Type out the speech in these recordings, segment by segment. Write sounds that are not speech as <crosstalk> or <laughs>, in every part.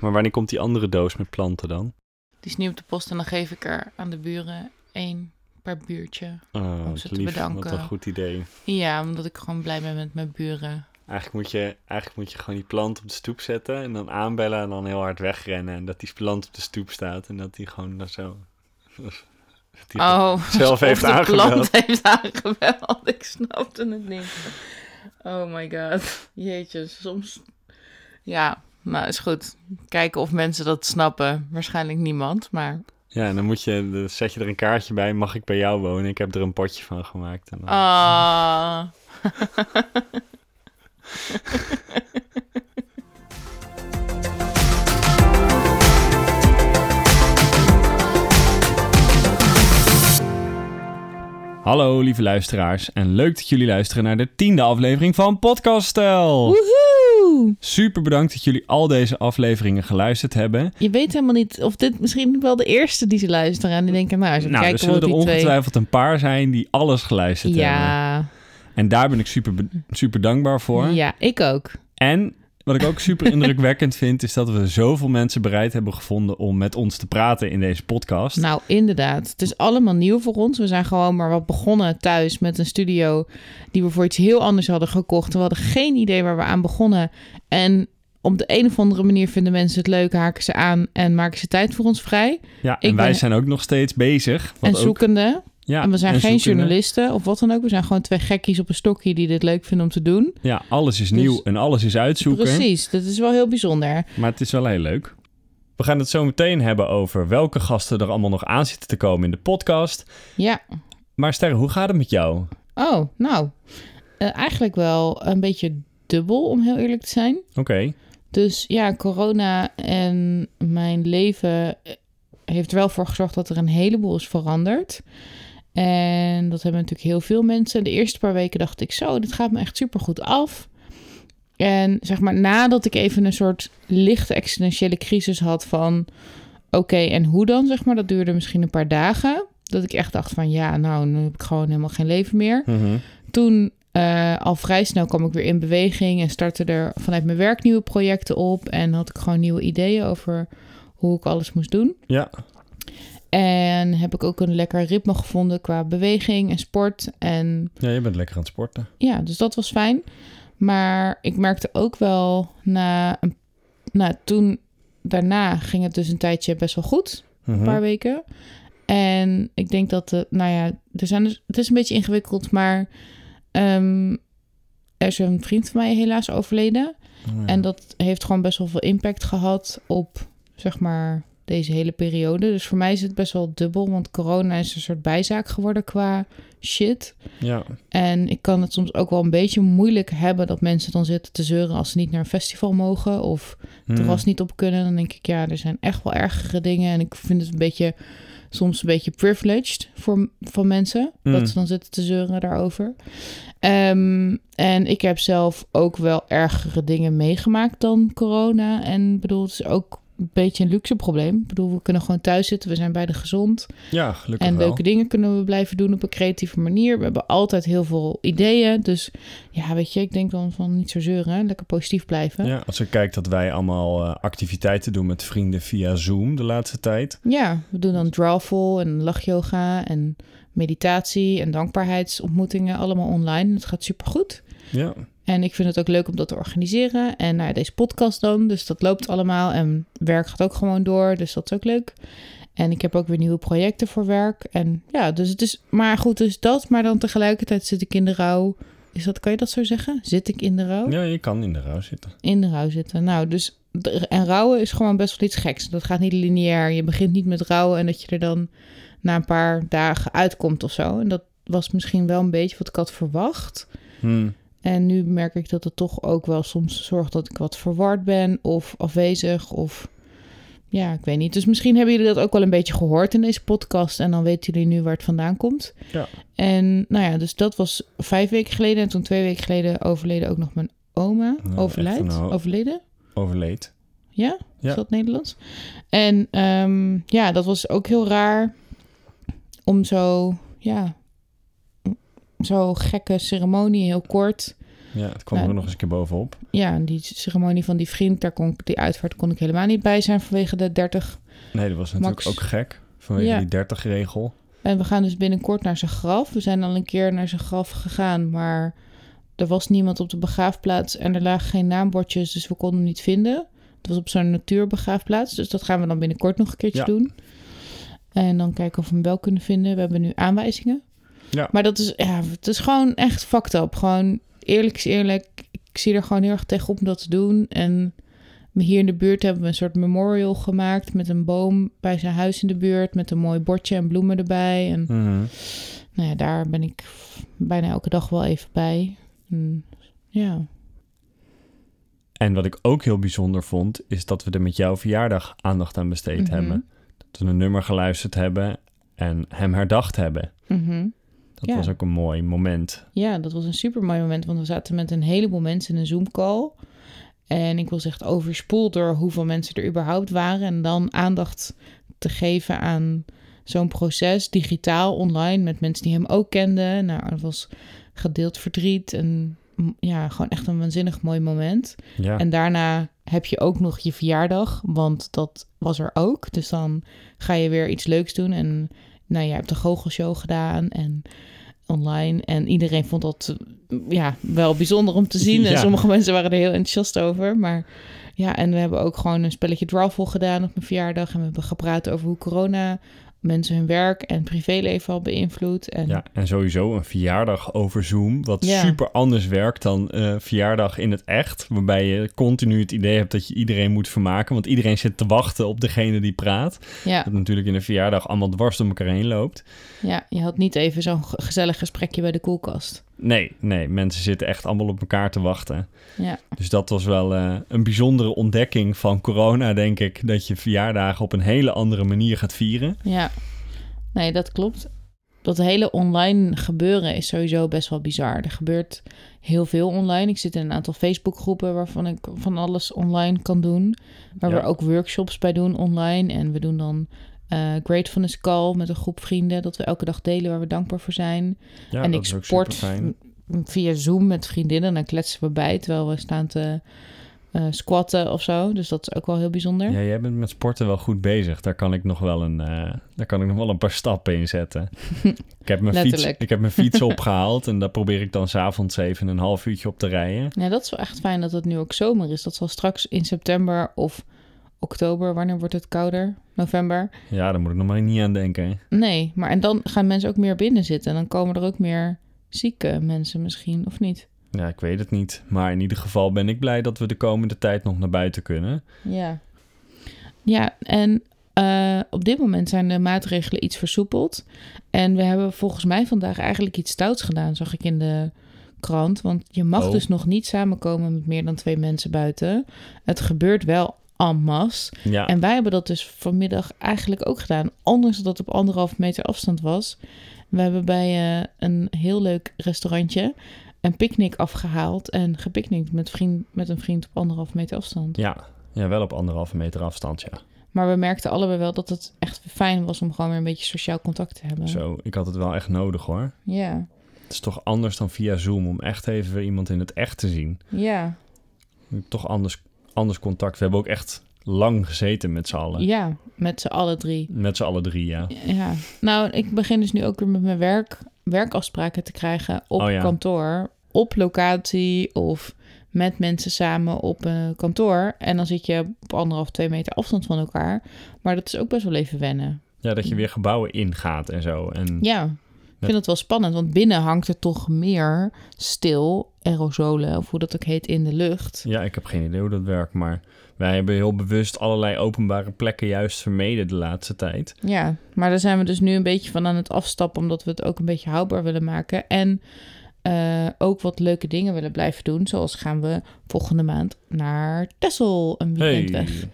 Maar wanneer komt die andere doos met planten dan? Die is nu op de post en dan geef ik er aan de buren één per buurtje. Oh, Om ze te lief, bedanken. Wat een goed idee. Ja, omdat ik gewoon blij ben met mijn buren. Eigenlijk moet, je, eigenlijk moet je gewoon die plant op de stoep zetten en dan aanbellen en dan heel hard wegrennen. En dat die plant op de stoep staat en dat die gewoon dat zo... <laughs> die Oh, zelf heeft de aangebeld. plant heeft aangebeld. Ik snapte het niet. Oh my god. Jeetje, soms... Ja, nou is goed. Kijken of mensen dat snappen. Waarschijnlijk niemand, maar... Ja, en dan moet je, dan zet je er een kaartje bij, mag ik bij jou wonen? Ik heb er een potje van gemaakt. En dan- Ah. Hallo lieve luisteraars en leuk dat jullie luisteren naar de tiende aflevering van Podcast Stel. Woehoe! Super bedankt dat jullie al deze afleveringen geluisterd hebben. Je weet helemaal niet of dit misschien wel de eerste die ze luisteren. En die denken, nou, eens even Nou, er kijken zullen er die twee... ongetwijfeld een paar zijn die alles geluisterd hebben. Ja, En daar ben ik super, super dankbaar voor. ja, ik ook. En wat ik ook super indrukwekkend vind, is dat we zoveel mensen bereid hebben gevonden om met ons te praten in deze podcast. Nou, inderdaad. Het is allemaal nieuw voor ons. We zijn gewoon maar wat begonnen thuis met een studio die we voor iets heel anders hadden gekocht. We hadden geen idee waar we aan begonnen. En op de een of andere manier vinden mensen het leuk, haken ze aan en maken ze tijd voor ons vrij. ja, en ik wij ben- zijn ook nog steeds bezig. wat en zoekende. Ja, en we zijn en geen zoekende. journalisten of wat dan ook. We zijn gewoon twee gekkies op een stokje die dit leuk vinden om te doen. Ja, alles is Dus- nieuw en alles is uitzoeken. Precies, dat is wel heel bijzonder. Maar het is wel heel leuk. We gaan het zo meteen hebben over welke gasten er allemaal nog aan zitten te komen in de podcast. Ja. Maar Sterre, hoe gaat het met jou? Oh, nou. eh, eigenlijk wel een beetje dubbel, om heel eerlijk te zijn. Oké. Dus ja, corona en mijn leven eh, heeft er wel voor gezorgd dat er een heleboel is veranderd. En dat hebben natuurlijk heel veel mensen. De eerste paar weken dacht ik zo, dit gaat me echt super goed af. En zeg maar nadat ik even een soort lichte existentiële crisis had van... Oké, en hoe dan, zeg maar? Dat duurde misschien een paar dagen. Dat ik echt dacht van, ja, nou, nu heb ik gewoon helemaal geen leven meer Mhm. toen eh, al vrij snel kwam ik weer in beweging en startte er vanuit mijn werk nieuwe projecten op. En had ik gewoon nieuwe ideeën over hoe ik alles moest doen. Ja. En heb ik ook een lekker ritme gevonden qua beweging en sport. En ja, je bent lekker aan het sporten. ja, dus dat was fijn. Maar ik merkte ook wel na een, nou, toen daarna ging het dus een tijdje best wel goed Mhm. een paar weken. En ik denk dat de, nou ja, er zijn dus, het is een beetje ingewikkeld, maar ehm, er is een vriend van mij helaas overleden. Oh, ja. En dat heeft gewoon best wel veel impact gehad op, zeg maar, deze hele periode. Dus voor mij is het best wel dubbel, want corona is een soort bijzaak geworden qua shit. Ja. En ik kan het soms ook wel een beetje moeilijk hebben dat mensen dan zitten te zeuren als ze niet naar een festival mogen of Mhm. terras niet op kunnen. Dan denk ik, ja, er zijn echt wel ergere dingen. En ik vind het een beetje, soms een beetje privileged voor, voor mensen. Mm. Dat ze dan zitten te zeuren daarover. Ehm, en ik heb zelf ook wel ergere dingen meegemaakt dan corona. En bedoel, het is ook een beetje een luxe probleem. Ik bedoel, we kunnen gewoon thuis zitten. We zijn beide gezond. Ja, gelukkig En wel. leuke dingen kunnen we blijven doen op een creatieve manier. We hebben altijd heel veel ideeën. Dus ja, weet je, ik denk dan van niet zo zeuren. hè. Lekker positief blijven. Ja, als je kijkt dat wij allemaal eh, activiteiten doen met vrienden via Zoom de laatste tijd. Ja, we doen dan drawful en lachyoga en meditatie en dankbaarheidsontmoetingen allemaal online. Het gaat supergoed. Ja. En ik vind het ook leuk om dat te organiseren. En nou ja, deze podcast dan, dus dat loopt allemaal. En werk gaat ook gewoon door, dus dat is ook leuk. En ik heb ook weer nieuwe projecten voor werk. En ja, dus het is... Maar goed, dus dat. Maar dan tegelijkertijd zit ik in de rouw. Is dat, kan je dat zo zeggen? Zit ik in de rouw? ja, je kan in de rouw zitten. in de rouw zitten. Nou, dus en rouwen is gewoon best wel iets geks. Dat gaat niet lineair. Je begint niet met rouwen en dat je er dan na een paar dagen uitkomt of zo. En dat was misschien wel een beetje wat ik had verwacht. Hm. En nu merk ik dat het toch ook wel soms zorgt dat ik wat verward ben of afwezig of ja, ik weet niet. Dus misschien hebben jullie dat ook wel een beetje gehoord in deze podcast en dan weten jullie nu waar het vandaan komt. Ja. En nou ja, dus dat was vijf weken geleden en toen twee weken geleden overleden ook nog mijn oma. Nou, overlijdt, overleden. Overleed. Ja? Ja. Is dat Nederlands? En ehm, ja, dat was ook heel raar om zo, ja, zo gekke ceremonie, heel kort. Ja, het kwam Nou, er nog eens een keer bovenop. Ja, en die ceremonie van die vriend, daar kon ik, die uitvaart kon ik helemaal niet bij zijn vanwege de 30. Nee, dat was natuurlijk Max. ook gek. Vanwege Ja. die 30-regel. En we gaan dus binnenkort naar zijn graf. We zijn al een keer naar zijn graf gegaan, maar er was niemand op de begraafplaats en er lagen geen naambordjes, dus we konden hem niet vinden. Het was op zo'n natuurbegraafplaats, dus dat gaan we dan binnenkort nog een keertje Ja. doen. En dan kijken of we hem wel kunnen vinden. We hebben nu aanwijzingen. Ja. Maar dat is, ja, het is gewoon echt fucked up. Gewoon eerlijk is eerlijk. Ik zie er gewoon heel erg tegenop om dat te doen. En hier in de buurt hebben we een soort memorial gemaakt met een boom bij zijn huis in de buurt. Met een mooi bordje en bloemen erbij. En Mhm. nou ja, daar ben ik bijna elke dag wel even bij. En, ja. En wat ik ook heel bijzonder vond, is dat we er met jouw verjaardag aandacht aan besteed Mhm. hebben. Dat we een nummer geluisterd hebben en hem herdacht hebben. Mhm. Dat Ja. was ook een mooi moment. Ja, dat was een super mooi moment, want we zaten met een heleboel mensen in een Zoom-call. En ik was echt overspoeld door hoeveel mensen er überhaupt waren. En dan aandacht te geven aan zo'n proces, digitaal, online, met mensen die hem ook kenden. Nou, dat was gedeeld verdriet en ja, gewoon echt een waanzinnig mooi moment. Ja, En daarna heb je ook nog je verjaardag, want dat was er ook. Dus dan ga je weer iets leuks doen. En nou, jij hebt de goochelshow gedaan en online. En iedereen vond dat eh, ja, wel bijzonder om te <laughs> zien. En Ja. sommige mensen waren er heel enthousiast over. Maar ja, en we hebben ook gewoon een spelletje Drawful gedaan op mijn verjaardag. En we hebben gepraat over hoe corona mensen hun werk en privéleven al beïnvloedt. En ja, en sowieso een verjaardag over Zoom, wat Ja. super anders werkt dan eh, verjaardag in het echt. Waarbij je continu het idee hebt dat je iedereen moet vermaken. Want iedereen zit te wachten op degene die praat. ja, Dat natuurlijk in een verjaardag allemaal dwars door elkaar heen loopt. ja, je had niet even zo'n ge- gezellig gesprekje bij de koelkast. Nee, nee, mensen zitten echt allemaal op elkaar te wachten. Ja. Dus dat was wel eh, een bijzondere ontdekking van corona, denk ik. Dat je verjaardagen op een hele andere manier gaat vieren. Ja, nee, dat klopt. Dat hele online gebeuren is sowieso best wel bizar. Er gebeurt heel veel online. Ik zit in een aantal Facebookgroepen waarvan ik van alles online kan doen. Waar Ja. we ook workshops bij doen online. En we doen dan eh Gratefulness Call met een groep vrienden. Dat we elke dag delen waar we dankbaar voor zijn. Ja, en dat ik is ook sport via Zoom met vriendinnen. En dan kletsen we bij terwijl we staan te eh, squatten of zo. Dus dat is ook wel heel bijzonder. Ja, jij bent met sporten wel goed bezig. Daar kan ik nog wel een, eh, daar kan ik nog wel een paar stappen in zetten. <laughs> ik, heb mijn fiets, ik heb mijn fiets opgehaald en daar probeer ik dan s'avonds even een half uurtje op te rijden. Ja, dat is wel echt fijn dat het nu ook zomer is. Dat zal straks in september of oktober, wanneer wordt het kouder? November? Ja, daar moet ik nog maar niet aan denken. Nee, maar en dan gaan mensen ook meer binnen zitten. En dan komen er ook meer zieke mensen misschien, of niet? Ja, ik weet het niet. Maar in ieder geval ben ik blij dat we de komende tijd nog naar buiten kunnen. Ja. Ja, en eh, op dit moment zijn de maatregelen iets versoepeld. En we hebben volgens mij vandaag eigenlijk iets stouts gedaan, zag ik in de krant. Want je mag Oh. dus nog niet samenkomen met meer dan twee mensen buiten. Het gebeurt wel en masse. Ja, En wij hebben dat dus vanmiddag eigenlijk ook gedaan. Ondanks dat het op anderhalf meter afstand was. We hebben bij eh, een heel leuk restaurantje een picknick afgehaald. En gepicnict met, vriend, met een vriend op anderhalf meter afstand. ja. ja, wel op anderhalve meter afstand, ja. Maar we merkten allebei wel dat het echt fijn was om gewoon weer een beetje sociaal contact te hebben. Zo, ik had het wel echt nodig hoor. Ja, Het is toch anders dan via Zoom om echt even weer iemand in het echt te zien. ja, Toch anders, anders contact. We hebben ook echt lang gezeten met z'n allen. ja, met z'n allen drie. Met z'n allen drie, ja. Ja, nou, ik begin dus nu ook weer met mijn werk, werkafspraken te krijgen op Oh ja. kantoor, op locatie of met mensen samen op een kantoor. En dan zit je op anderhalf, twee meter afstand van elkaar. Maar dat is ook best wel even wennen. Ja, dat je weer gebouwen ingaat en zo. En Ja, ik vind het wel spannend, want binnen hangt er toch meer stil, aerosolen, of hoe dat ook heet, in de lucht. Ja, ik heb geen idee hoe dat werkt, maar wij hebben heel bewust allerlei openbare plekken juist vermeden de laatste tijd. Ja, maar daar zijn we dus nu een beetje van aan het afstappen, omdat we het ook een beetje houdbaar willen maken. En eh, ook wat leuke dingen willen blijven doen. Zoals gaan we volgende maand naar Texel een weekend weg.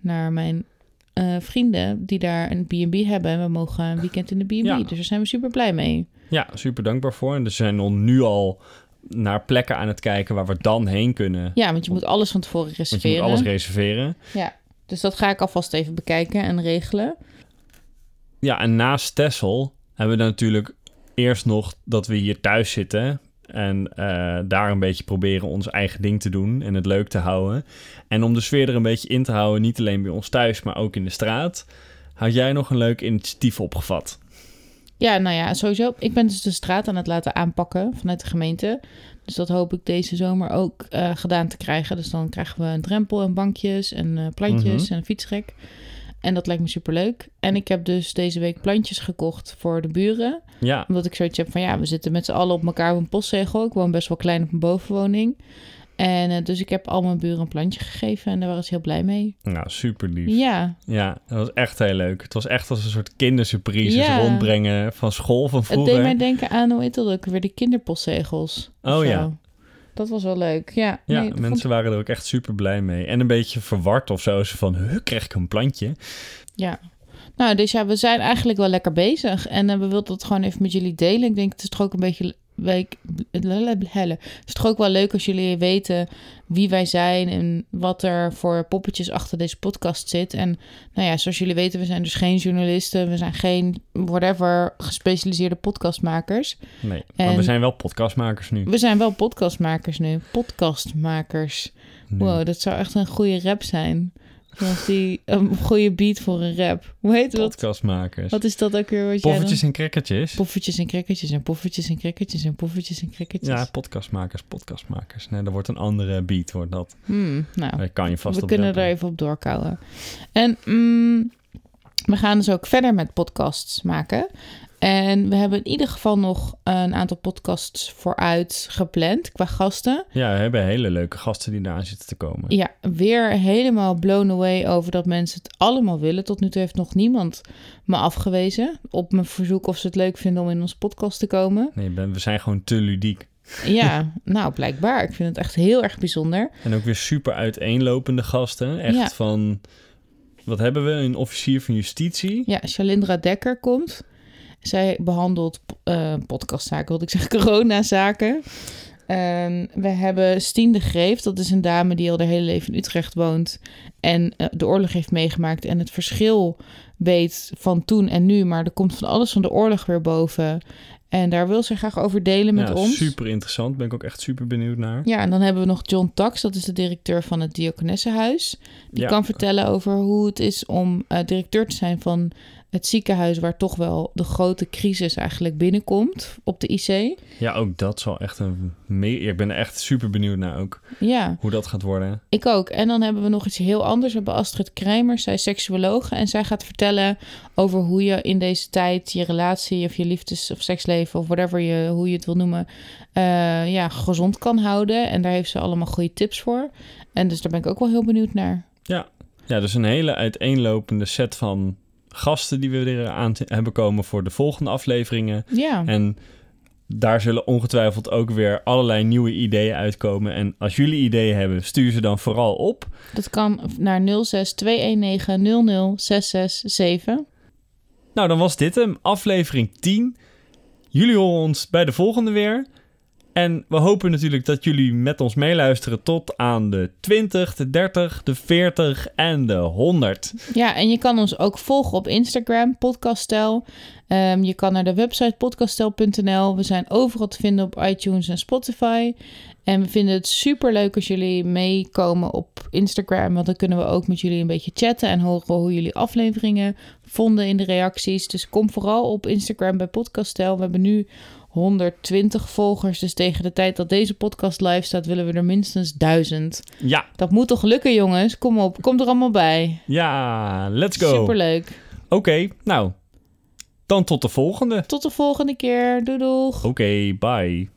Naar mijn eh, vrienden die daar een B&B hebben. En we mogen een weekend in de B&B. Ja. Dus daar zijn we super blij mee. Ja, super dankbaar voor. En dus zijn al nu al naar plekken aan het kijken waar we dan heen kunnen. Ja, want je moet alles van tevoren Want je reserveren. moet alles reserveren. Ja, dus dat ga ik alvast even bekijken en regelen. Ja, en naast Texel hebben we dan natuurlijk eerst nog dat we hier thuis zitten. En eh, daar een beetje proberen ons eigen ding te doen en het leuk te houden. En om de sfeer er een beetje in te houden, niet alleen bij ons thuis, maar ook in de straat, had jij nog een leuk initiatief opgevat. Ja, nou ja, sowieso. Ik ben dus de straat aan het laten aanpakken vanuit de gemeente. Dus dat hoop ik deze zomer ook eh, gedaan te krijgen. Dus dan krijgen we een drempel en bankjes en eh, plantjes Mhm. en een fietsrek. En dat lijkt me superleuk. En ik heb dus deze week plantjes gekocht voor de buren. Ja, Omdat ik zoiets heb van ja, we zitten met z'n allen op elkaar op een postzegel. Ik woon best wel klein op een bovenwoning. En eh, dus ik heb al mijn buren een plantje gegeven en daar waren ze heel blij mee. nou super lief. Ja, Ja, dat was echt heel leuk. Het was echt als een soort kindersurprises Ja. rondbrengen van school van het vroeger. deed mij denken aan, hoe heet dat ook weer, de kinderpostzegels. Oh ja. Dat was wel leuk, ja. Ja, Nee, mensen vond- waren er ook echt super blij mee. En een beetje verward of zo. Ze van, huh, krijg ik een plantje? Ja. Nou, dus ja, we zijn eigenlijk wel lekker bezig. En eh, we wilden het gewoon even met jullie delen. Ik denk, het is toch ook een beetje... Week, het is toch ook wel leuk als jullie weten wie wij zijn en wat er voor poppetjes achter deze podcast zit. En nou ja, zoals jullie weten, we zijn dus geen journalisten, we zijn geen whatever gespecialiseerde podcastmakers. Nee, maar we zijn wel podcastmakers nu. We zijn wel podcastmakers nu. Podcastmakers. Wow, dat zou echt een goede rap zijn. Zoals die een goede beat voor een rap. Hoe heet dat? Podcastmakers. Wat is dat ook weer? Wat Poffertjes en crackertjes. Poffertjes en crackertjes en poffertjes en crackertjes en poffertjes en crackertjes. Ja, podcastmakers, podcastmakers. Nee, dat wordt een andere beat, wordt dat. Hmm, nou, Daar kan je vast we op kunnen rappen. er even op doorkouwen. En mm, we gaan dus ook verder met podcasts maken. En we hebben in ieder geval nog een aantal podcasts vooruit gepland qua gasten. Ja, we hebben hele leuke gasten die eraan zitten te komen. Ja, weer helemaal blown away over dat mensen het allemaal willen. Tot nu toe heeft nog niemand me afgewezen op mijn verzoek of ze het leuk vinden om in onze podcast te komen. Nee, ben- we zijn gewoon te ludiek. Ja, <laughs> nou blijkbaar. Ik vind het echt heel erg bijzonder. En ook weer super uiteenlopende gasten. Echt Ja. van, wat hebben we? Een officier van justitie. Ja, Shalindra Dekker komt. Zij behandelt eh podcastzaken, wilde ik zeggen, <laughs> coronazaken. Ehm, we hebben Stien de Greef, dat is een dame die al haar hele leven in Utrecht woont. En eh, de oorlog heeft meegemaakt en het verschil weet van toen en nu. Maar er komt van alles van de oorlog weer boven. En daar wil ze graag over delen met ja, ons. super interessant. Ben ik ook echt super benieuwd naar. Ja, en dan hebben we nog John Tax, dat is de directeur van het Diakonessenhuis. Die Ja. kan vertellen over hoe het is om eh, directeur te zijn van het ziekenhuis... waar toch wel de grote crisis eigenlijk binnenkomt op de IC. Ja, ook dat zal echt een... Me ik ben er echt super benieuwd naar ook. Ja, Hoe dat gaat worden. ik ook. En dan hebben we nog iets heel anders. We hebben Astrid Krijmers, zij is seksuoloog... en zij gaat vertellen over hoe je in deze tijd je relatie... of je liefdes- of seksleven of whatever je, hoe je het wil noemen... eh, ja, gezond kan houden. En daar heeft ze allemaal goede tips voor. En dus daar ben ik ook wel heel benieuwd naar. Ja, dus een hele uiteenlopende set van gasten die we er aan hebben komen voor de volgende afleveringen. Ja. En daar zullen ongetwijfeld ook weer allerlei nieuwe ideeën uitkomen. En als jullie ideeën hebben, stuur ze dan vooral op. Dat kan naar 06 Nou, dan was dit hem, aflevering 10. Jullie horen ons bij de volgende weer. En we hopen natuurlijk dat jullie met ons meeluisteren tot aan de 20, de 30, de 40 en de 100. Ja, en je kan ons ook volgen op Instagram, podcaststijl. Ehm, je kan naar de website podcaststijl.nl. We zijn overal te vinden op iTunes en Spotify. En we vinden het super leuk als jullie meekomen op Instagram. Want dan kunnen we ook met jullie een beetje chatten en horen hoe jullie afleveringen vonden in de reacties. Dus kom vooral op Instagram bij Podcaststijl. We hebben nu 120 volgers. Dus tegen de tijd dat deze podcast live staat, willen we er minstens 1000. Ja, Dat moet toch lukken, jongens? Kom op, kom er allemaal bij. ja, let's go. Superleuk. Oké, nou, dan tot de volgende. Tot de volgende keer. Doei doeg. Oké, bye.